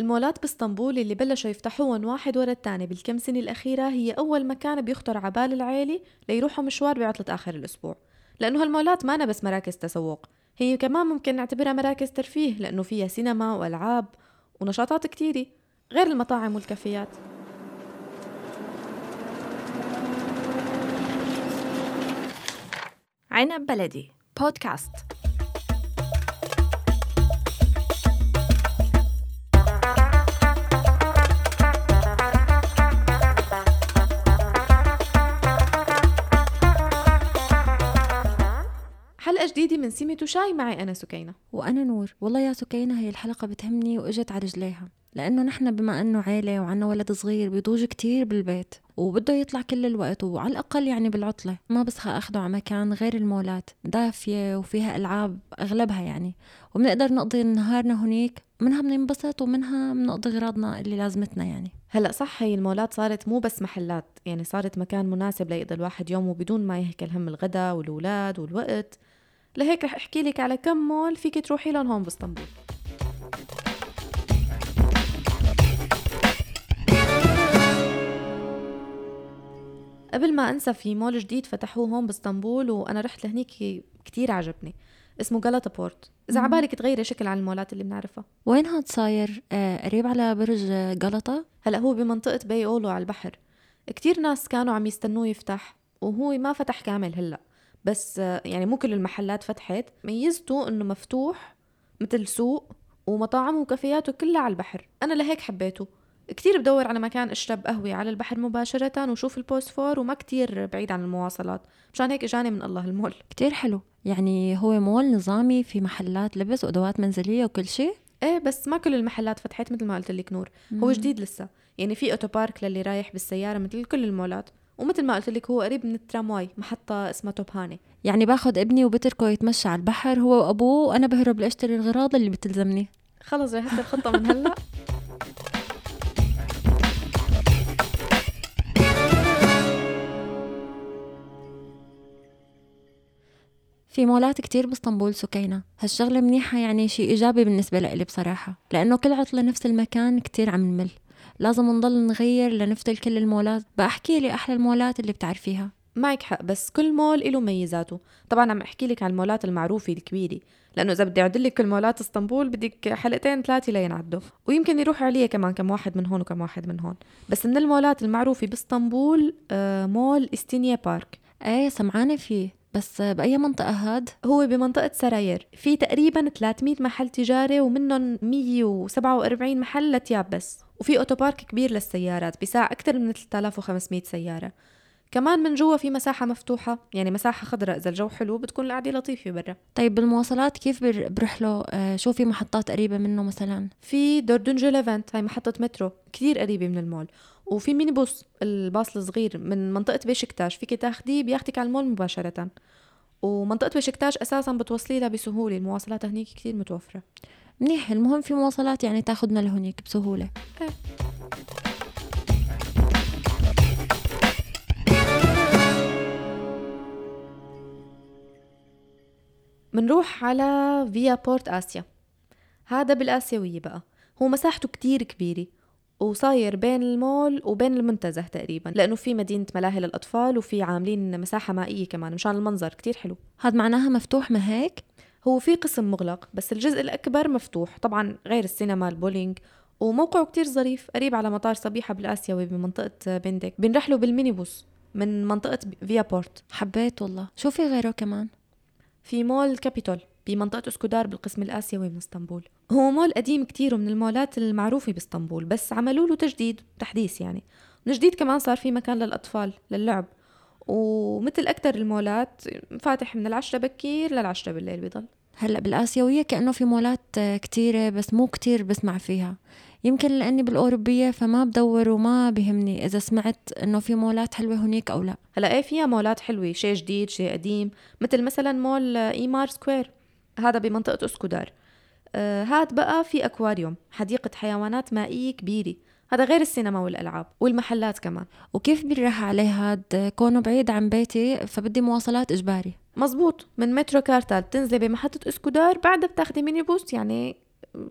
المولات باسطنبول اللي بلشوا يفتحوهم واحد ورا الثاني بالكم سنة الأخيرة هي أول مكان بيخطر على بال العيلة ليروحوا مشوار بعطلة آخر الأسبوع. لأنه هالمولات ما بس مراكز تسوق هي كمان ممكن نعتبرها مراكز ترفيه لأنه فيها سينما وألعاب ونشاطات كتيرة غير المطاعم والكافيات. عنب بلدي بودكاست. حلقة جديدة من سيمة وشاي معي أنا سكينة. وأنا نور. والله يا سكينة هي الحلقة بتهمني وإجت على رجليها. لأنه نحن بما أنه عيلة وعنا ولد صغير بيضوج كتير بالبيت وبده يطلع كل الوقت وعلى الأقل يعني بالعطلة. ما بسخى أخده على مكان غير المولات. دافية وفيها ألعاب أغلبها يعني. وبنقدر نقضي نهارنا هنيك. منها بننبسط ومنها بنقضي غراضنا اللي لازمتنا يعني. هلأ صح هي المولات صارت مو بس محلات. يعني صارت مكان مناسب ليقضي الواحد يومه بدون ما يهكل هم الغداء والولاد والوقت. لهيك رح أحكي لك على كم مول فيك تروحي لهم هون باسطنبول. قبل ما أنسى في مول جديد فتحوه هون باسطنبول وأنا رحت لهنيك كتير عجبني. اسمه غلطة بورت. إذا عبالك تغيري شكل عن المولات اللي بنعرفها. وين هاد صاير؟ آه قريب على برج غلطة هلا هو بمنطقة بي أولو على البحر. كتير ناس كانوا عم يستنوه يفتح وهو ما فتح كامل هلأ. بس يعني مو كل المحلات فتحت. ميزته إنه مفتوح مثل سوق ومطاعمه وكافياته كلها على البحر. أنا لهيك حبيته. كتير بدور على مكان أشرب قهوة على البحر مباشرة وشوف البوسفور وما كتير بعيد عن المواصلات. مشان هيك إجاني من الله المول. كتير حلو. يعني هو مول نظامي في محلات لبس وأدوات منزلية وكل شيء؟ إيه بس ما كل المحلات فتحت مثل ما قلت لك نور. مم. هو جديد لسه. يعني في otopark للي رايح بالسيارة مثل كل المولات. ومثل ما قلت لك هو قريب من ال tramvay محطة اسمها توبهانة. يعني باخذ ابني وبتركه يتمشى على البحر هو وأبوه وأنا بهرب لأشتري الغراض اللي بتلزمني. خلص جهزت الخطة من هلا. في مولات كتير باسطنبول سكينة. هالشغلة منيحة يعني شيء إيجابي بالنسبة لإلي بصراحة لأنه كل عطلة نفس المكان كتير عم نمل. لازم نضل نغير لنفتل كل المولات. بأحكي لي أحلى المولات اللي بتعرفيها. معك حق بس كل مول له ميزاته. طبعا عم أحكي لك عن المولات المعروفة الكبيرة. لأنه إذا بدي أعدل لك كل مولات إسطنبول بدك حلقتين ثلاثة لينعدوا ويمكن يروح علي كمان كم واحد من هون وكم واحد من هون. بس من المولات المعروفة بإسطنبول آه مول إستينيا بارك. إيه سمعانة فيه. بس بأي منطقة هاد؟ هو بمنطقة سارير. في تقريبا 300 محل تجاري ومنهم 147 محل لتياب بس. وفي otopark كبير للسيارات بساع أكثر من 3500 سيارة. كمان من جوا في مساحة مفتوحة يعني مساحة خضراء إذا الجو حلو بتكون القعدة لطيفة برا. طيب بالمواصلات كيف بروح له؟ آه شو في محطات قريبة منه مثلا؟ في dördüncü ليفنت هاي محطة مترو كتير قريبة من المول. وفي minibüs الباص الصغير من منطقة بشكتاش فيك تاخديه بياخدك على المول مباشرة. ومنطقة بشكتاش أساسا بتوصلي لها بسهولة المواصلات هنيك كتير متوفرة. منيح. المهم في مواصلات يعني تاخدنا لهونيك بسهولة. منروح على فيا بورت آسيا. هذا بالآسيوية بقى. هو مساحته كتير كبيرة وصاير بين المول وبين المنتزه تقريبا لأنه في مدينة ملاهي للأطفال وفي عاملين مساحة مائية كمان مشان المنظر كتير حلو. هذا معناها مفتوح ما هيك؟ هو في قسم مغلق بس الجزء الأكبر مفتوح طبعا غير السينما البولينج. وموقعه كتير ظريف قريب على مطار صبيحة بالآسيوي بمنطقة بندك بنرحله بال minibüs من منطقة فيا بورت. حبيت والله. شو في غيره كمان؟ في مول كابيتول بمنطقة أسكودار بالقسم الآسيوي من إسطنبول. هو مول قديم كتير ومن المولات المعروفة بإسطنبول بس عملوا له تجديد تحديث يعني. من جديد كمان صار في مكان للأطفال للعب. ومثل أكتر المولات فاتح من العشرة بكير للعشرة بالليل بيضل. هلأ بالآسيوية كأنه في مولات كتيرة بس مو كتير بسمع فيها. يمكن لأني بالأوروبية فما بدور وما بهمني إذا سمعت إنه في مولات حلوة هنيك أو لا. هلأ إيه فيها مولات حلوة شيء جديد شيء قديم. مثل مثلا مول إيمار سكوير. هذا بمنطقة أسكودار. آه هاد بقى في أكواريوم حديقة حيوانات مائية كبيرة. هذا غير السينما والألعاب والمحلات كمان. وكيف بيروح عليه هاد كونه بعيد عن بيتي فبدي مواصلات إجباري. مزبوط. من مترو كارتال بتنزلي بمحطة إسكودار بعدها بتاخدي minibüs يعني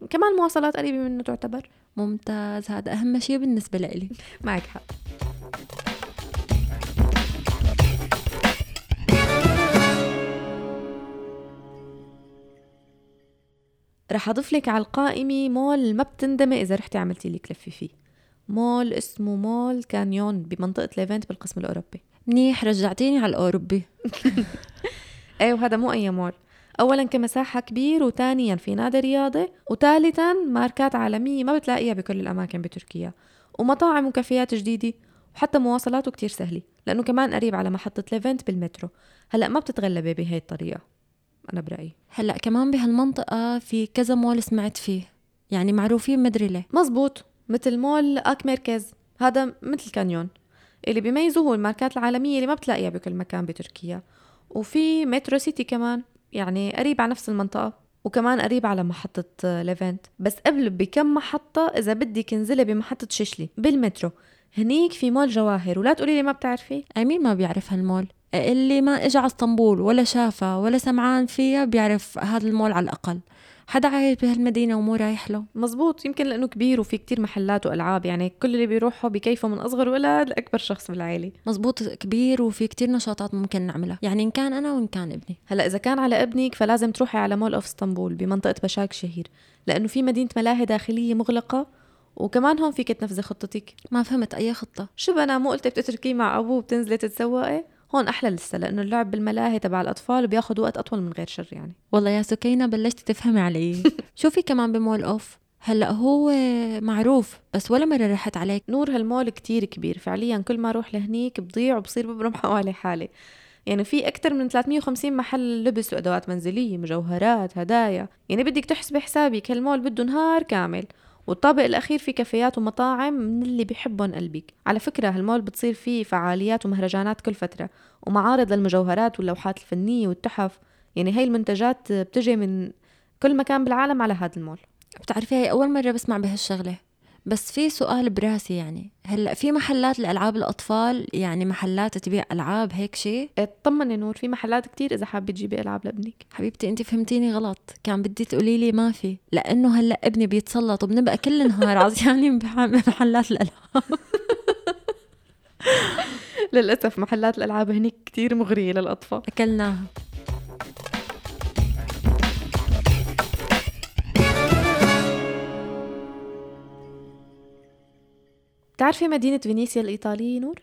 كمان مواصلات قريبة منه تعتبر. ممتاز. هذا أهم شيء بالنسبة لإلي. معك حق. رح أضيف لك على القائمة مول ما بتندمي إذا رحتي عملتي لك لفة فيه. مول اسمه مول كانيون بمنطقة ليفنت بالقسم الأوروبي. منيح رجعتيني على الأوروبي. إيه وهذا مو أي مول. أولا كمساحة كبير وثانيا في نادي رياضي وثالثا ماركات عالمية ما بتلاقيها بكل الأماكن بتركيا. ومطاعم وكافيات جديدة وحتى مواصلاته كتير سهلة لأنه كمان قريب على محطة ليفنت بالمترو. هلأ ما بتتغلبي بهي الطريقة أنا برأيي. هلأ كمان بهالمنطقة في كذا مول سمعت فيه يعني معروفين مدري ليه. مزبوط. مثل مول أك ميركز هذا مثل كانيون. اللي بيميزه هو الماركات العالمية اللي ما بتلاقيها بكل مكان بتركيا. وفي مترو سيتي كمان يعني قريب على نفس المنطقة وكمان قريب على محطة ليفنت بس قبل بكم محطة إذا بدك انزلي بمحطة ششلي بالمترو. هنيك في مول جواهر ولا تقولي لي ما بتعرفي؟ مين ما بيعرف هالمول. اللي ما اجى على اسطنبول ولا شافها ولا سمعان فيها بيعرف هذا المول على الأقل. حدا عايش بهالمدينة ومو رايح له. مزبوط. يمكن لأنه كبير وفي كتير محلات وألعاب يعني كل اللي بيروحوا بكيفه من أصغر ولد لأكبر شخص بالعائلة. مزبوط. كبير وفي كتير نشاطات ممكن نعملها. يعني إن كان أنا وإن كان ابني. هلأ إذا كان على ابنك فلازم تروحي على مول أوف اسطنبول بمنطقة بشاك شهير لأنه في مدينة ملاهي داخلية مغلقة وكمان هون فيك تنفذي خطتك. ما فهمت أي خطة. شو بنا؟ مو قلتي بتتركيه مع أبوه وبتنزلي تتسوقي؟ هون أحلى لسه لأنه اللعب بالملاهي تبع الأطفال بياخد وقت أطول من غير شر يعني. والله يا سكينة بلشتي تفهمي علي. شوفي كمان بمول أوف؟ هلأ هو معروف بس ولا مرة رحت عليك. نور هالمول كتير كبير فعليا كل ما أروح لهنيك بضيع وبصير ببرم حوالي حالي. يعني في أكثر من 350 محل لبس وأدوات منزلية مجوهرات هدايا. يعني بدك تحسبي حسابك هالمول بده نهار كامل. والطابق الأخير في كافيات ومطاعم من اللي بيحبهم قلبك. على فكرة هالمول بتصير فيه فعاليات ومهرجانات كل فترة ومعارض للمجوهرات واللوحات الفنية والتحف. يعني هاي المنتجات بتجي من كل مكان بالعالم على هذا المول. بتعرفي هي أول مرة بسمع بهالشغلة. بس في سؤال براسي يعني. هلأ في محلات لألعاب الأطفال؟ يعني محلات تبيع ألعاب هيك شيء؟ اطمني نور. في محلات كتير إذا حابة تجيبي ألعاب لابنك. حبيبتي أنت فهمتيني غلط. كان بدي تقولي لي ما في. لأنه هلأ ابني بيتسلط وبنبقى كل نهار عصيانين بمحلات الألعاب. للأسف محلات الألعاب هنيك كتير مغرية للأطفال. أكلناها. بتعرفي مدينة فينيسيا الإيطالية نور؟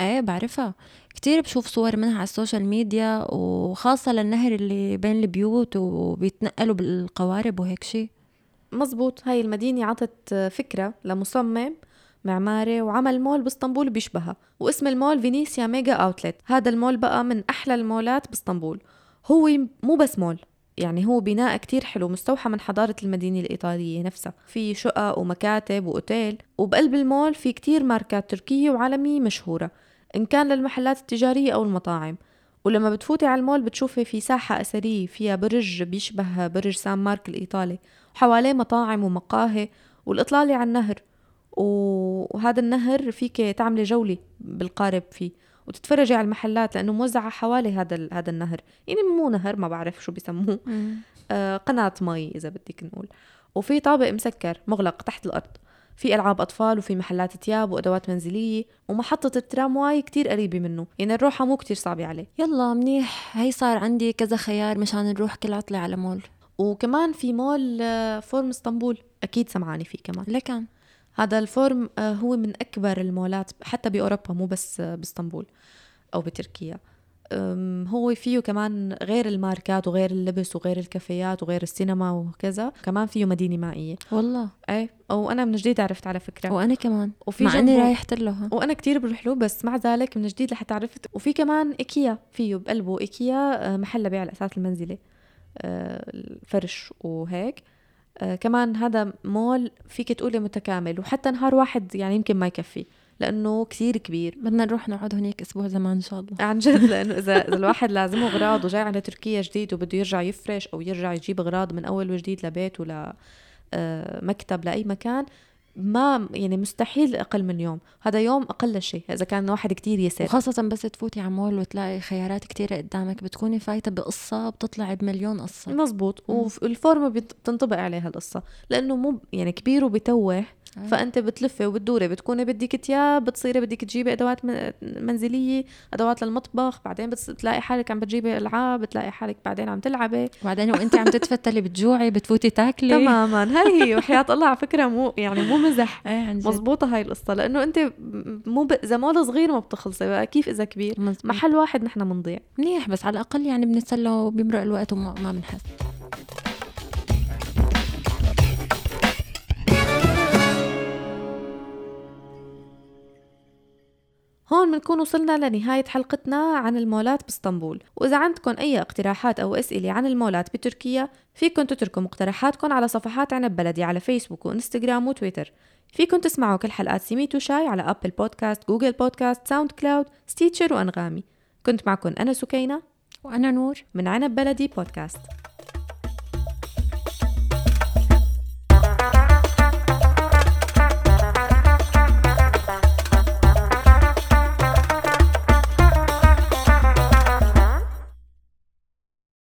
إيه بعرفها. كتير بشوف صور منها على ال social media وخاصة للنهر اللي بين البيوت وبيتنقلوا بالقوارب وهيك شي. مزبوط. هاي المدينة عطت فكرة لمصمم معماري وعمل مول باسطنبول بيشبهها واسم المول Venezia Mega Outlet هذا المول بقى من أحلى المولات باسطنبول. هو مو بس مول. يعني هو بناء كتير حلو مستوحى من حضارة المدينة الإيطالية نفسها. في شقق ومكاتب وأوتيل وبقلب المول في كتير ماركات تركية وعالمية مشهورة إن كان للمحلات التجارية أو المطاعم. ولما بتفوتي على المول بتشوفي في ساحة أثرية فيها برج بيشبه برج سان مارك الإيطالي وحواليه مطاعم ومقاهي والإطلالة على النهر. وهذا النهر فيك تعملي جولة بالقارب فيه. وتتفرجي على المحلات لأنه موزعة حوالي هذا هذا النهر. يعني مو نهر ما بعرف شو بيسموه. آه قناة مي إذا بدك نقول. وفي طابق مسكر مغلق تحت الأرض. في ألعاب أطفال وفي محلات تياب وأدوات منزلية ومحطة الترامواي كتير قريبة منه. يعني الروحة مو كتير صعبة عليه. يلا منيح. هي صار عندي كذا خيار مشان نروح كل عطلة على مول. وكمان في مول آه، Forum اسطنبول. أكيد سمعاني فيه كمان. لكن هذا ال Forum آه، هو من أكبر المولات حتى بأوروبا مو بس آه، بإسطنبول أو بتركيا. هو فيه كمان غير الماركات وغير اللبس وغير الكافيات وغير السينما وكذا كمان فيه مدينة مائية. والله. إيه وأنا من جديد عرفت على فكرة. وأنا كمان. وفي مع إني رايحة له. وأنا كتير بروح له بس مع ذلك من جديد لحتى عرفت. وفي كمان إيكيا فيه بقلبه إيكيا آه، محل لبيع الأثاث المنزلي الفرش وهيك. آه كمان هذا مول فيك تقولي متكامل وحتى نهار واحد يعني يمكن ما يكفي لأنه كثير كبير. بدنا نروح نقعد هناك أسبوع زمان إن شاء الله. عن جد لأنه إذا الواحد لازمه أغراض وجاي على تركيا جديد وبده يرجع يفرش أو يرجع يجيب أغراض من أول وجديد لبيت ولا آه مكتب لأي مكان. ما يعني مستحيل أقل من يوم هذا يوم أقل شيء إذا كان واحد كتير يسر وخاصة بس تفوتي على مول وتلاقي خيارات كتيرة قدامك بتكوني فايتة بقصة بتطلع بمليون قصة مزبوط. والفورمه بت- بتنطبق عليها القصة لأنه مو يعني كبير وبتوه. فأنت بتلفي وبتدوري بتكوني بدك تياب بتصيري بدك تجيبي أدوات من- منزلية أدوات للمطبخ بعدين بتلاقي حالك عم بتجيبي ألعاب بتلاقي حالك بعدين عم تلعبي. وبعدين وانت عم تتفتلي بتجوعي بتفوتي تاكلي. تماما هاي هي وحياة الله على فكرة مو يعني مو مزح. عن جد. مزبوطة هاي القصة لأنه أنت م- مو ب... إذا مول صغير ما بتخلصي بقى كيف إذا كبير؟ مزبوط. محل واحد نحن بنضيع منيح بس على الأقل يعني بنتسلى وبيمرق الوقت وما ما بنحس. هون بنكون وصلنا لنهاية حلقتنا عن المولات باسطنبول. وإذا عندكم أي اقتراحات أو أسئلة عن المولات بتركيا فيكم تتركوا مقترحاتكم على صفحات عنب بلدي على فيسبوك وإنستغرام وتويتر. فيكم تسمعوا كل حلقات سميت وشاي على Apple Podcast Google Podcast SoundCloud Stitcher وأنغامي. كنت معكم أنا سكينة. وأنا نور. من عنب بلدي بودكاست.